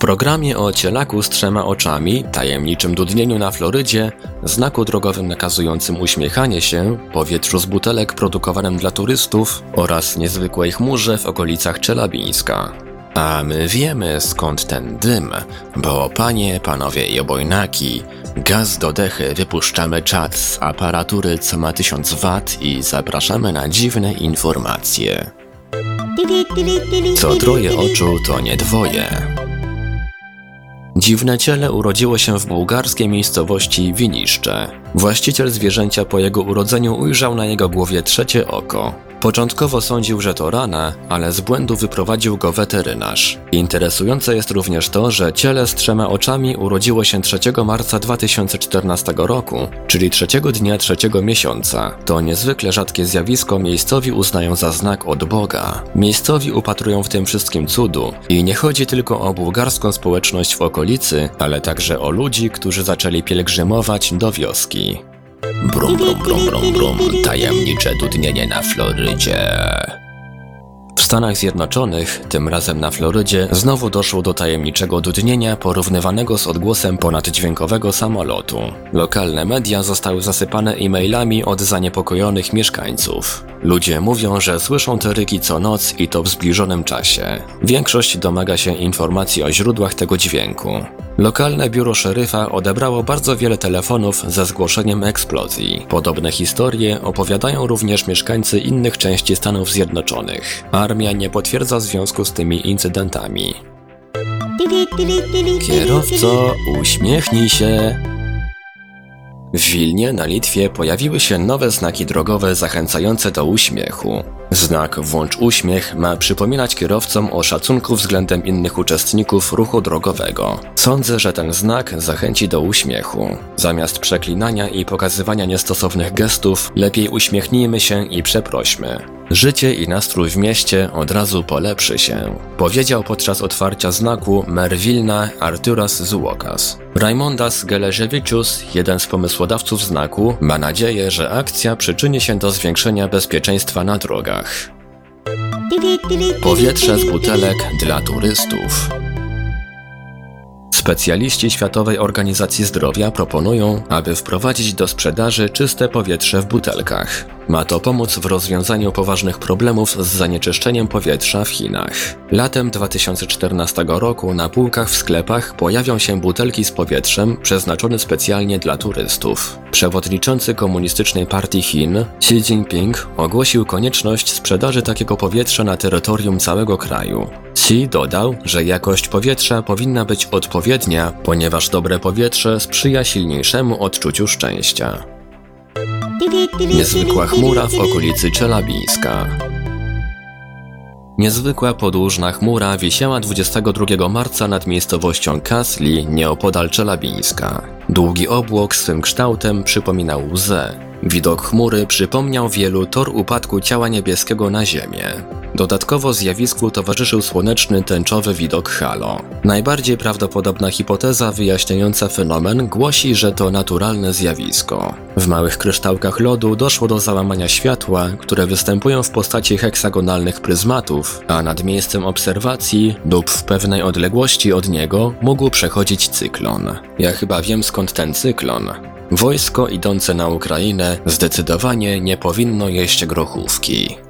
Programie o cielaku z trzema oczami, tajemniczym dudnieniu na Florydzie, znaku drogowym nakazującym uśmiechanie się, powietrzu z butelek produkowanym dla turystów oraz niezwykłej chmurze w okolicach Czelabińska. A my wiemy skąd ten dym, bo panie, panowie i obojnaki, gaz do dechy wypuszczamy czat z aparatury co ma 1000 W i zapraszamy na dziwne informacje. Co troje oczu to nie dwoje. Dziwne ciele urodziło się w bułgarskiej miejscowości Winiszcze. Właściciel zwierzęcia po jego urodzeniu ujrzał na jego głowie trzecie oko. Początkowo sądził, że to rana, ale z błędu wyprowadził go weterynarz. Interesujące jest również to, że ciele z trzema oczami urodziło się 3 marca 2014 roku, czyli trzeciego dnia trzeciego miesiąca. To niezwykle rzadkie zjawisko miejscowi uznają za znak od Boga. Miejscowi upatrują w tym wszystkim cudu i nie chodzi tylko o bułgarską społeczność w okolicy, ale także o ludzi, którzy zaczęli pielgrzymować do wioski. Brum, brum, brum, brum, brum, tajemnicze dudnienie na Florydzie. W Stanach Zjednoczonych, tym razem na Florydzie, znowu doszło do tajemniczego dudnienia porównywanego z odgłosem ponaddźwiękowego samolotu. Lokalne media zostały zasypane e-mailami od zaniepokojonych mieszkańców. Ludzie mówią, że słyszą te ryki co noc i to w zbliżonym czasie. Większość domaga się informacji o źródłach tego dźwięku. Lokalne biuro szeryfa odebrało bardzo wiele telefonów ze zgłoszeniem eksplozji. Podobne historie opowiadają również mieszkańcy innych części Stanów Zjednoczonych. Armia nie potwierdza związku z tymi incydentami. Kierowco, uśmiechnij się. W Wilnie na Litwie pojawiły się nowe znaki drogowe zachęcające do uśmiechu. Znak Włącz uśmiech ma przypominać kierowcom o szacunku względem innych uczestników ruchu drogowego. Sądzę, że ten znak zachęci do uśmiechu. Zamiast przeklinania i pokazywania niestosownych gestów, lepiej uśmiechnijmy się i przeprośmy. Życie i nastrój w mieście od razu polepszy się, powiedział podczas otwarcia znaku mer Wilna Arturas Zułokas. Raimondas Geleżewicius, jeden z pomysłodawców znaku, ma nadzieję, że akcja przyczyni się do zwiększenia bezpieczeństwa na drogach. Powietrze z butelek dla turystów. Specjaliści Światowej Organizacji Zdrowia proponują, aby wprowadzić do sprzedaży czyste powietrze w butelkach. Ma to pomóc w rozwiązaniu poważnych problemów z zanieczyszczeniem powietrza w Chinach. Latem 2014 roku na półkach w sklepach pojawią się butelki z powietrzem przeznaczone specjalnie dla turystów. Przewodniczący Komunistycznej Partii Chin, Xi Jinping, ogłosił konieczność sprzedaży takiego powietrza na terytorium całego kraju. Xi dodał, że jakość powietrza powinna być odpowiednia, ponieważ dobre powietrze sprzyja silniejszemu odczuciu szczęścia. Niezwykła chmura w okolicy Czelabińska. Niezwykła podłużna chmura wisiała 22 marca nad miejscowością Kasli, nieopodal Czelabińska. Długi obłok swym kształtem przypominał łzę. Widok chmury przypomniał wielu tor upadku ciała niebieskiego na ziemię. Dodatkowo zjawisku towarzyszył słoneczny tęczowy widok halo. Najbardziej prawdopodobna hipoteza wyjaśniająca fenomen głosi, że to naturalne zjawisko. W małych kryształkach lodu doszło do załamania światła, które występują w postaci heksagonalnych pryzmatów, a nad miejscem obserwacji lub w pewnej odległości od niego mógł przechodzić cyklon. Ja chyba wiem skąd ten cyklon. Wojsko idące na Ukrainę zdecydowanie nie powinno jeść grochówki.